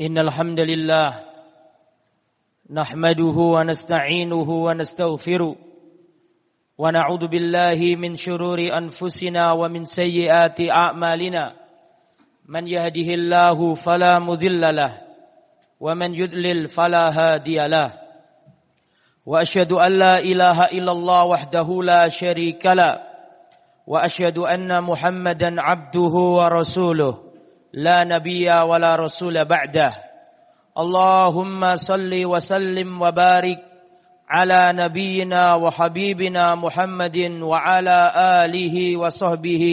إن الحمد لله نحمده ونستعينه ونستغفره ونعوذ بالله من شرور أنفسنا ومن سيئات أعمالنا من يهده الله فلا مذل له ومن يذلل فلا هادي له وأشهد أن لا إله إلا الله وحده لا شريك له وأشهد أن محمدا عبده ورسوله لا نبي ولا رسول بعده. اللهم صل وسلم وبارك على نبينا وحبيبنا محمد وعلى آله وصحبه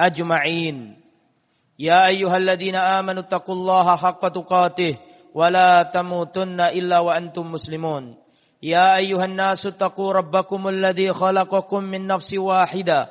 أجمعين. يا أيها الذين آمنوا اتقوا الله حق تقاته ولا تموتن إلا وأنتم مسلمون. يا أيها الناس اتقوا ربكم الذي خلقكم من نفس واحدة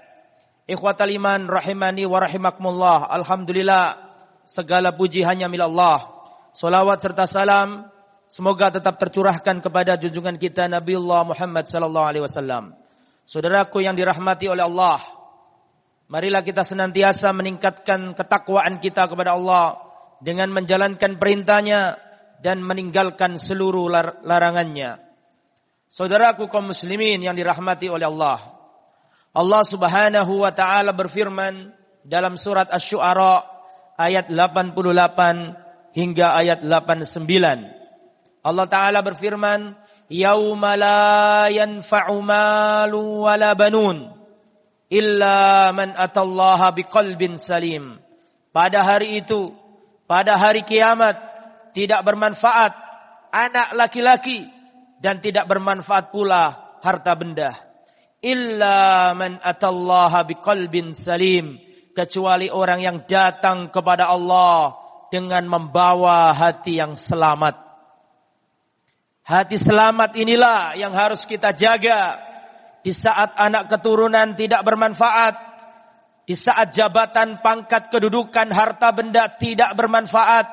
Ikhwatal iman rahimani wa rahimakumullah. Alhamdulillah segala puji hanya milik Allah. Salawat serta salam semoga tetap tercurahkan kepada junjungan kita Nabiullah Muhammad sallallahu alaihi wasallam. Saudaraku yang dirahmati oleh Allah, marilah kita senantiasa meningkatkan ketakwaan kita kepada Allah dengan menjalankan perintahnya dan meninggalkan seluruh larangannya. Saudaraku kaum muslimin yang dirahmati oleh Allah, Allah Subhanahu wa taala berfirman dalam surat Asy-Syu'ara ayat 88 hingga ayat 89. Allah taala berfirman, "Yauma la yanfa'u malun wala banun illa man atallaha biqalbin salim." Pada hari itu, pada hari kiamat tidak bermanfaat anak laki-laki dan tidak bermanfaat pula harta benda illa man atallaha biqalbin salim kecuali orang yang datang kepada Allah dengan membawa hati yang selamat. Hati selamat inilah yang harus kita jaga di saat anak keturunan tidak bermanfaat, di saat jabatan, pangkat, kedudukan, harta benda tidak bermanfaat.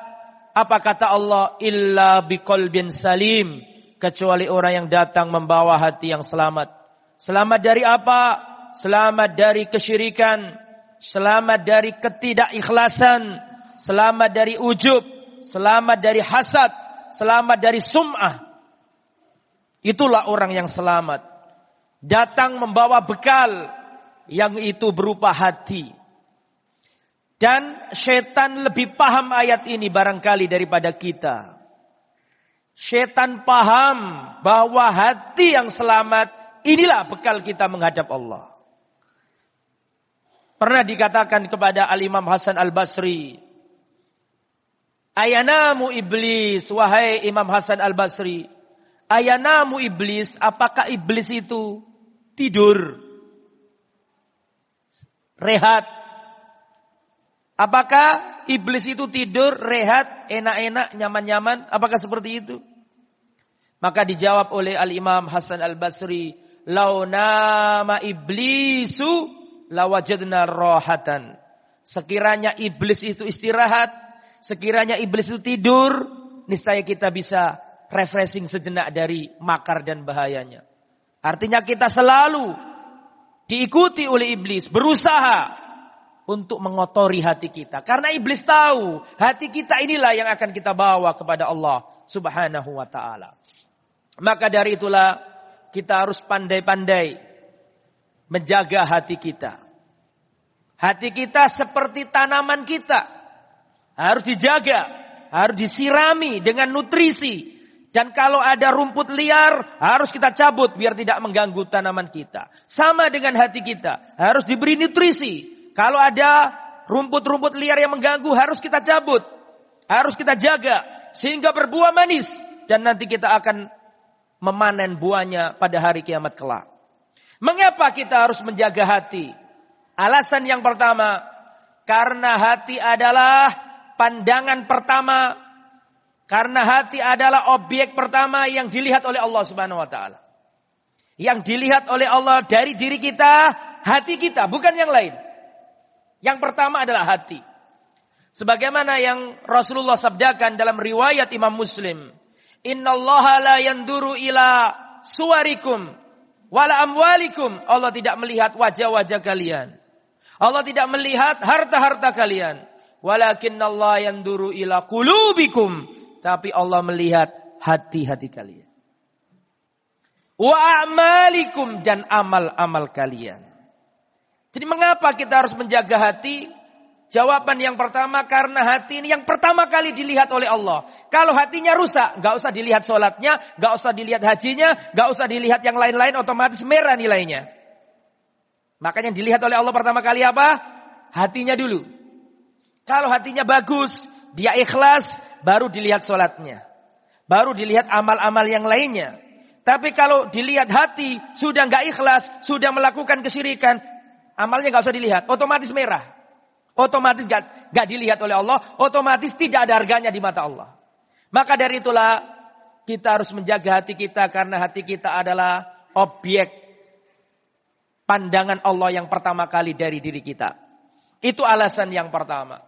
Apa kata Allah? Illa biqalbin salim kecuali orang yang datang membawa hati yang selamat. Selamat dari apa? Selamat dari kesyirikan, selamat dari ketidakikhlasan, selamat dari ujub, selamat dari hasad, selamat dari sum'ah. Itulah orang yang selamat. Datang membawa bekal yang itu berupa hati. Dan setan lebih paham ayat ini barangkali daripada kita. Setan paham bahwa hati yang selamat Inilah bekal kita menghadap Allah. Pernah dikatakan kepada Al-Imam Hasan Al-Basri. Ayanamu iblis, wahai Imam Hasan Al-Basri. Ayanamu iblis, apakah iblis itu tidur? Rehat. Apakah iblis itu tidur, rehat, enak-enak, nyaman-nyaman? Apakah seperti itu? Maka dijawab oleh Al-Imam Hasan Al-Basri, lau nama iblisu lawajadna rohatan. Sekiranya iblis itu istirahat, sekiranya iblis itu tidur, niscaya kita bisa refreshing sejenak dari makar dan bahayanya. Artinya kita selalu diikuti oleh iblis, berusaha untuk mengotori hati kita. Karena iblis tahu hati kita inilah yang akan kita bawa kepada Allah Subhanahu wa taala. Maka dari itulah kita harus pandai-pandai menjaga hati kita. Hati kita seperti tanaman kita. Harus dijaga, harus disirami dengan nutrisi. Dan kalau ada rumput liar, harus kita cabut biar tidak mengganggu tanaman kita. Sama dengan hati kita, harus diberi nutrisi. Kalau ada rumput-rumput liar yang mengganggu, harus kita cabut. Harus kita jaga, sehingga berbuah manis. Dan nanti kita akan memanen buahnya pada hari kiamat kelak. Mengapa kita harus menjaga hati? Alasan yang pertama, karena hati adalah pandangan pertama Karena hati adalah objek pertama yang dilihat oleh Allah Subhanahu wa taala. Yang dilihat oleh Allah dari diri kita, hati kita, bukan yang lain. Yang pertama adalah hati. Sebagaimana yang Rasulullah sabdakan dalam riwayat Imam Muslim. Inna Allah la yanduru ila suarikum wala amwalikum. Allah tidak melihat wajah-wajah kalian. Allah tidak melihat harta-harta kalian. Walakin Allah yanduru ila kulubikum tapi Allah melihat hati-hati kalian. Wa a'malikum dan amal-amal kalian. Jadi mengapa kita harus menjaga hati? Jawaban yang pertama karena hati ini yang pertama kali dilihat oleh Allah. Kalau hatinya rusak, nggak usah dilihat sholatnya, nggak usah dilihat hajinya, nggak usah dilihat yang lain-lain, otomatis merah nilainya. Makanya dilihat oleh Allah pertama kali apa? Hatinya dulu. Kalau hatinya bagus, dia ikhlas, baru dilihat sholatnya. Baru dilihat amal-amal yang lainnya. Tapi kalau dilihat hati, sudah nggak ikhlas, sudah melakukan kesyirikan, amalnya nggak usah dilihat, otomatis merah. Otomatis gak, gak dilihat oleh Allah, otomatis tidak ada harganya di mata Allah. Maka dari itulah kita harus menjaga hati kita karena hati kita adalah objek pandangan Allah yang pertama kali dari diri kita. Itu alasan yang pertama.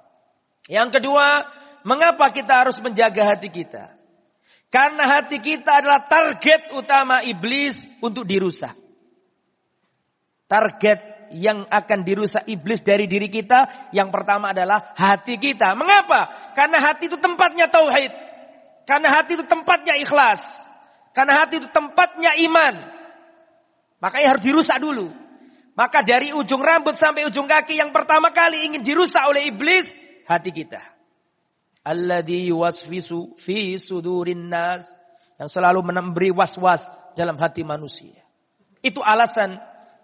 Yang kedua, Mengapa kita harus menjaga hati kita? Karena hati kita adalah target utama iblis untuk dirusak. Target yang akan dirusak iblis dari diri kita yang pertama adalah hati kita. Mengapa? Karena hati itu tempatnya tauhid. Karena hati itu tempatnya ikhlas. Karena hati itu tempatnya iman. Makanya harus dirusak dulu. Maka dari ujung rambut sampai ujung kaki yang pertama kali ingin dirusak oleh iblis, hati kita alladhi yuwaswisu fi sudurin nas yang selalu memberi was-was dalam hati manusia. Itu alasan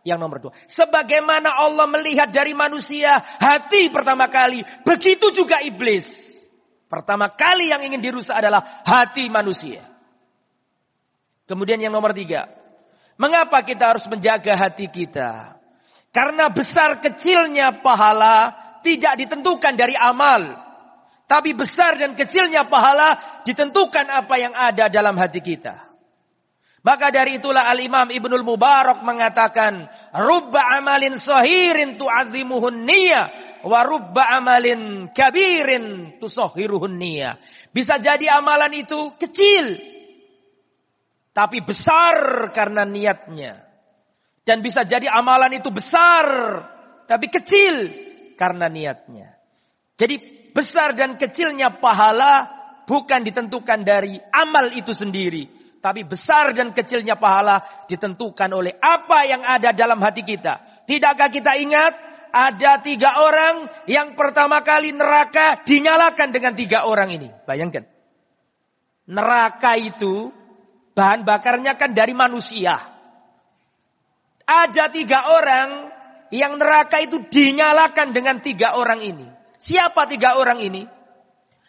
yang nomor dua. Sebagaimana Allah melihat dari manusia hati pertama kali, begitu juga iblis. Pertama kali yang ingin dirusak adalah hati manusia. Kemudian yang nomor tiga. Mengapa kita harus menjaga hati kita? Karena besar kecilnya pahala tidak ditentukan dari amal. Tapi besar dan kecilnya pahala ditentukan apa yang ada dalam hati kita. Maka dari itulah Al-Imam Ibnul Mubarak mengatakan, Rubba amalin sahirin tu'azimuhun niyah, wa rubba amalin kabirin tusohiruhun niyah. Bisa jadi amalan itu kecil, tapi besar karena niatnya. Dan bisa jadi amalan itu besar, tapi kecil karena niatnya. Jadi besar dan kecilnya pahala bukan ditentukan dari amal itu sendiri. Tapi besar dan kecilnya pahala ditentukan oleh apa yang ada dalam hati kita. Tidakkah kita ingat ada tiga orang yang pertama kali neraka dinyalakan dengan tiga orang ini. Bayangkan. Neraka itu bahan bakarnya kan dari manusia. Ada tiga orang yang neraka itu dinyalakan dengan tiga orang ini. Siapa tiga orang ini?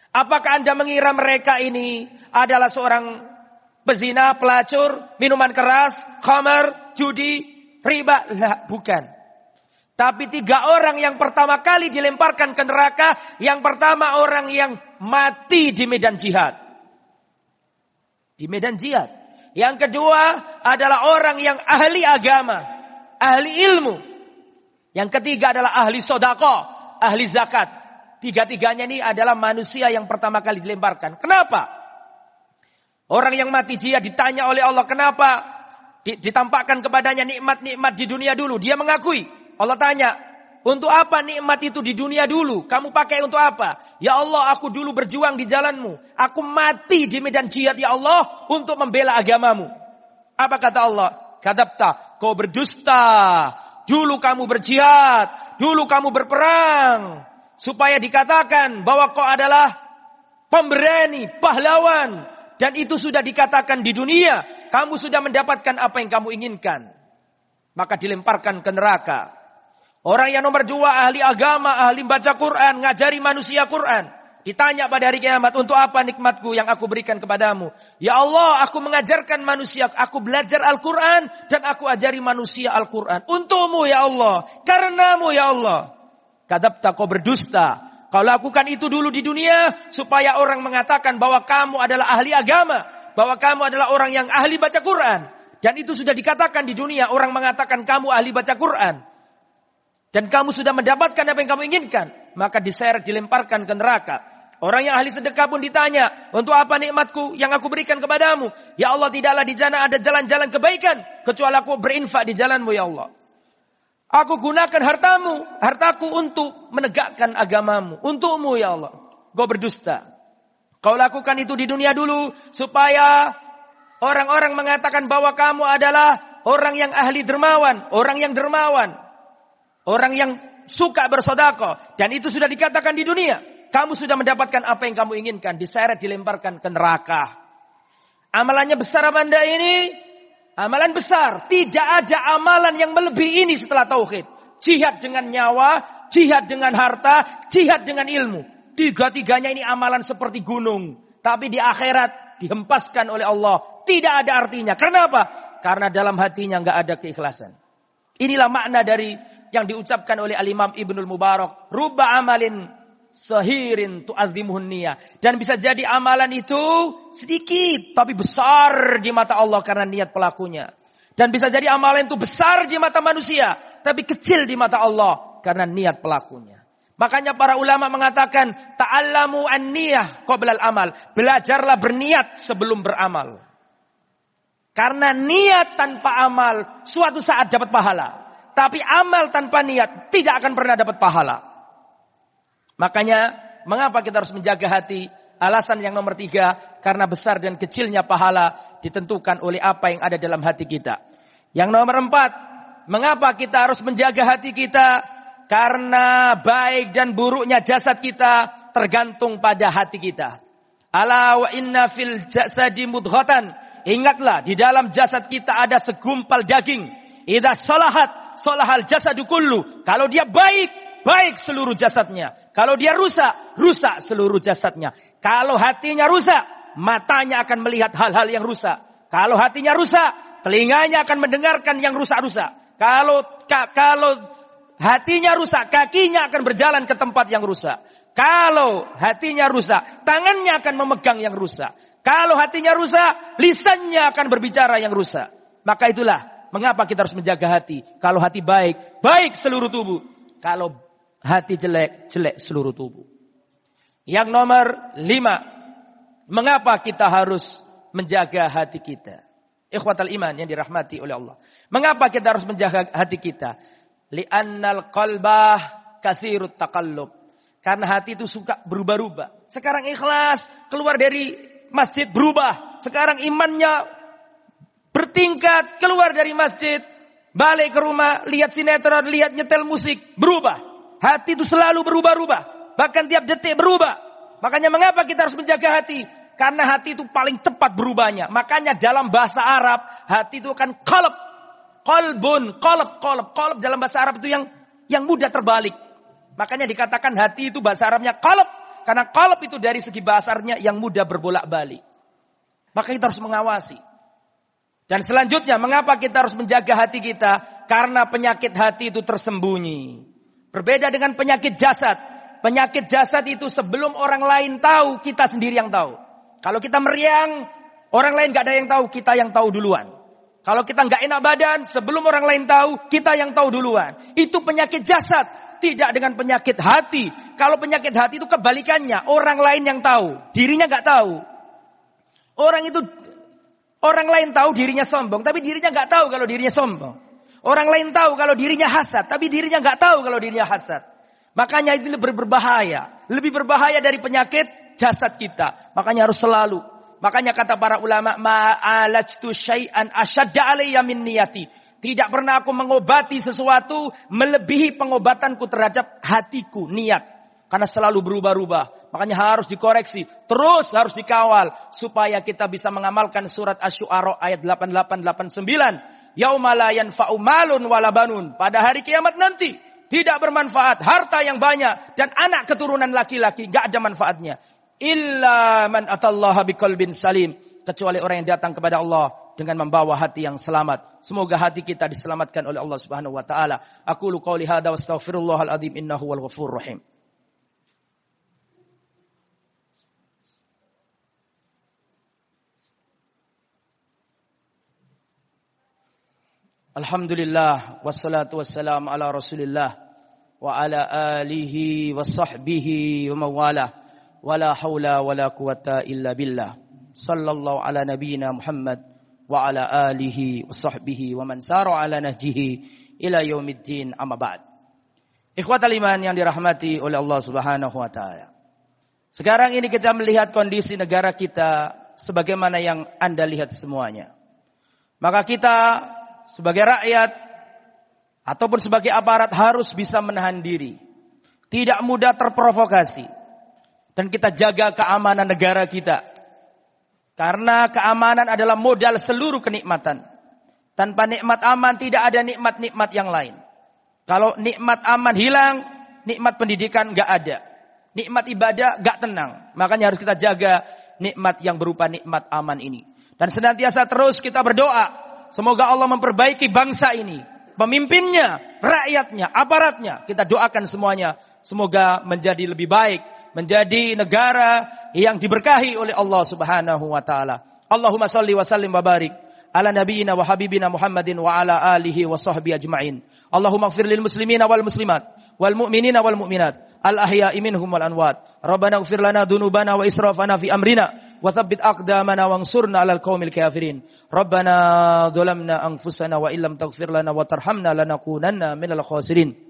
Apakah Anda mengira mereka ini adalah seorang pezina, pelacur, minuman keras, khamar, judi, riba? Lah, bukan. Tapi tiga orang yang pertama kali dilemparkan ke neraka, yang pertama orang yang mati di medan jihad. Di medan jihad. Yang kedua adalah orang yang ahli agama, ahli ilmu. Yang ketiga adalah ahli sodako, ahli zakat. Tiga-tiganya ini adalah manusia yang pertama kali dilemparkan. Kenapa? Orang yang mati jihad ditanya oleh Allah kenapa ditampakkan kepadanya nikmat-nikmat di dunia dulu. Dia mengakui. Allah tanya, untuk apa nikmat itu di dunia dulu? Kamu pakai untuk apa? Ya Allah, aku dulu berjuang di jalanmu. Aku mati di medan jihad ya Allah untuk membela agamamu. Apa kata Allah? Kadapta, kau berdusta. Dulu kamu berjihad. Dulu kamu berperang supaya dikatakan bahwa kau adalah pemberani, pahlawan dan itu sudah dikatakan di dunia, kamu sudah mendapatkan apa yang kamu inginkan. Maka dilemparkan ke neraka. Orang yang nomor dua ahli agama, ahli baca Quran, ngajari manusia Quran. Ditanya pada hari kiamat, untuk apa nikmatku yang aku berikan kepadamu? Ya Allah, aku mengajarkan manusia, aku belajar Al-Quran, dan aku ajari manusia Al-Quran. Untukmu ya Allah, karenamu ya Allah. Kadapta kau berdusta. Kau lakukan itu dulu di dunia supaya orang mengatakan bahwa kamu adalah ahli agama, bahwa kamu adalah orang yang ahli baca Quran. Dan itu sudah dikatakan di dunia, orang mengatakan kamu ahli baca Quran. Dan kamu sudah mendapatkan apa yang kamu inginkan, maka diseret dilemparkan ke neraka. Orang yang ahli sedekah pun ditanya, untuk apa nikmatku yang aku berikan kepadamu? Ya Allah, tidaklah di sana ada jalan-jalan kebaikan, kecuali aku berinfak di jalanmu ya Allah. Aku gunakan hartamu, hartaku untuk menegakkan agamamu. Untukmu ya Allah. Kau berdusta. Kau lakukan itu di dunia dulu supaya orang-orang mengatakan bahwa kamu adalah orang yang ahli dermawan, orang yang dermawan, orang yang suka bersodako. Dan itu sudah dikatakan di dunia. Kamu sudah mendapatkan apa yang kamu inginkan, diseret, dilemparkan ke neraka. Amalannya besar apa anda ini? Amalan besar. Tidak ada amalan yang melebihi ini setelah tauhid. Jihad dengan nyawa, jihad dengan harta, jihad dengan ilmu. Tiga-tiganya ini amalan seperti gunung. Tapi di akhirat dihempaskan oleh Allah. Tidak ada artinya. Kenapa? Karena dalam hatinya nggak ada keikhlasan. Inilah makna dari yang diucapkan oleh Al-Imam Ibnul Mubarak. Ruba amalin sehirin tu'adzimuhun niyah. Dan bisa jadi amalan itu sedikit tapi besar di mata Allah karena niat pelakunya. Dan bisa jadi amalan itu besar di mata manusia tapi kecil di mata Allah karena niat pelakunya. Makanya para ulama mengatakan ta'allamu an-niyah qoblal amal. Belajarlah berniat sebelum beramal. Karena niat tanpa amal suatu saat dapat pahala. Tapi amal tanpa niat tidak akan pernah dapat pahala. Makanya mengapa kita harus menjaga hati? Alasan yang nomor tiga, karena besar dan kecilnya pahala ditentukan oleh apa yang ada dalam hati kita. Yang nomor empat, mengapa kita harus menjaga hati kita? Karena baik dan buruknya jasad kita tergantung pada hati kita. Ala wa inna fil jasadi mudghatan. Ingatlah, di dalam jasad kita ada segumpal daging. Idza salahat, salahal jasadu kullu. Kalau dia baik, baik seluruh jasadnya. Kalau dia rusak, rusak seluruh jasadnya. Kalau hatinya rusak, matanya akan melihat hal-hal yang rusak. Kalau hatinya rusak, telinganya akan mendengarkan yang rusak-rusak. Kalau ka, kalau hatinya rusak, kakinya akan berjalan ke tempat yang rusak. Kalau hatinya rusak, tangannya akan memegang yang rusak. Kalau hatinya rusak, lisannya akan berbicara yang rusak. Maka itulah mengapa kita harus menjaga hati. Kalau hati baik, baik seluruh tubuh. Kalau hati jelek, jelek seluruh tubuh. Yang nomor lima, mengapa kita harus menjaga hati kita? Ikhwatal iman yang dirahmati oleh Allah. Mengapa kita harus menjaga hati kita? Li'annal qalbah kathirut takallub. Karena hati itu suka berubah-ubah. Sekarang ikhlas, keluar dari masjid berubah. Sekarang imannya bertingkat, keluar dari masjid. Balik ke rumah, lihat sinetron, lihat nyetel musik, berubah. Hati itu selalu berubah-ubah. Bahkan tiap detik berubah. Makanya mengapa kita harus menjaga hati? Karena hati itu paling cepat berubahnya. Makanya dalam bahasa Arab, hati itu akan kolab. Kolbun, kolab, kolab. Kolab dalam bahasa Arab itu yang yang mudah terbalik. Makanya dikatakan hati itu bahasa Arabnya kolab. Karena kolab itu dari segi bahasanya yang mudah berbolak-balik. Maka kita harus mengawasi. Dan selanjutnya, mengapa kita harus menjaga hati kita? Karena penyakit hati itu tersembunyi. Berbeda dengan penyakit jasad. Penyakit jasad itu sebelum orang lain tahu, kita sendiri yang tahu. Kalau kita meriang, orang lain gak ada yang tahu, kita yang tahu duluan. Kalau kita nggak enak badan, sebelum orang lain tahu, kita yang tahu duluan. Itu penyakit jasad, tidak dengan penyakit hati. Kalau penyakit hati itu kebalikannya, orang lain yang tahu, dirinya nggak tahu. Orang itu orang lain tahu dirinya sombong, tapi dirinya nggak tahu kalau dirinya sombong. Orang lain tahu kalau dirinya hasad, tapi dirinya nggak tahu kalau dirinya hasad. Makanya itu lebih berbahaya. Lebih berbahaya dari penyakit jasad kita. Makanya harus selalu. Makanya kata para ulama, ma'alajtu syai'an asyadda alayya min niyati. Tidak pernah aku mengobati sesuatu melebihi pengobatanku terhadap hatiku, niat. Karena selalu berubah-ubah. Makanya harus dikoreksi. Terus harus dikawal. Supaya kita bisa mengamalkan surat Ash-Shu'ara ayat 88-89 yaumala yanfa'u malun wala banun. Pada hari kiamat nanti tidak bermanfaat harta yang banyak dan anak keturunan laki-laki gak ada manfaatnya. Illa man atallaha biqalbin salim. Kecuali orang yang datang kepada Allah dengan membawa hati yang selamat. Semoga hati kita diselamatkan oleh Allah Subhanahu wa taala. Aku lu qauli hadza wa astaghfirullahal azim innahu wal ghafurur rahim. Alhamdulillah wassalatu wassalam ala Rasulillah wa ala alihi wa sahbihi wa mawalah wala haula wala quwata illa billah sallallahu ala nabiyyina Muhammad wa ala alihi wa sahbihi wa man sara ala nahjihi ila yaumiddin amma ba'd. Ikhwatal iman yang dirahmati oleh Allah Subhanahu wa taala. Sekarang ini kita melihat kondisi negara kita sebagaimana yang Anda lihat semuanya. Maka kita sebagai rakyat ataupun sebagai aparat harus bisa menahan diri. Tidak mudah terprovokasi. Dan kita jaga keamanan negara kita. Karena keamanan adalah modal seluruh kenikmatan. Tanpa nikmat aman tidak ada nikmat-nikmat yang lain. Kalau nikmat aman hilang, nikmat pendidikan gak ada. Nikmat ibadah gak tenang. Makanya harus kita jaga nikmat yang berupa nikmat aman ini. Dan senantiasa terus kita berdoa Semoga Allah memperbaiki bangsa ini. Pemimpinnya, rakyatnya, aparatnya. Kita doakan semuanya. Semoga menjadi lebih baik. Menjadi negara yang diberkahi oleh Allah subhanahu wa ta'ala. Allahumma salli wa sallim wa barik. Ala nabiyina wa habibina Muhammadin wa ala alihi wa sahbihi ajma'in. Allahumma gfir lil muslimina wal muslimat. Wal mu'minina wal mu'minat. Al ahya'i minhum wal anwat. Rabbana gfir lana dunubana wa israfana fi amrina wa tsabbit aqdamana wansurna 'alal qaumil kafirin. Rabbana dzalamna anfusana wa illam taghfir lana wa tarhamna lanakunanna minal khasirin.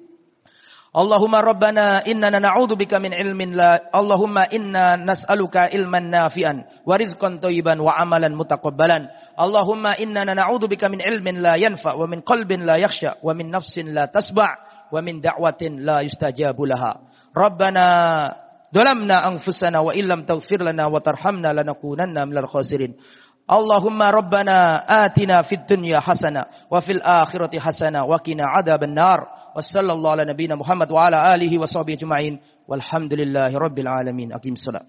Allahumma rabbana innana na'udzubika min ilmin la Allahumma inna nas'aluka ilman nafi'an wa rizqan thayyiban wa amalan mutaqabbalan Allahumma innana na'udzubika min ilmin la yanfa wa min qalbin la yakhsha wa min nafsin la tasba' wa min da'watin la yustajabu laha Rabbana Dalamna anfusana wa illam taghfir lana wa tarhamna lanakunanna minal khasirin. Allahumma rabbana atina fid dunya hasana wa fil akhirati hasana wa qina adzaban nar. Wa sallallahu ala nabiyyina Muhammad wa ala alihi wa sahbihi ajma'in. Walhamdulillahi rabbil alamin. Aqim salat.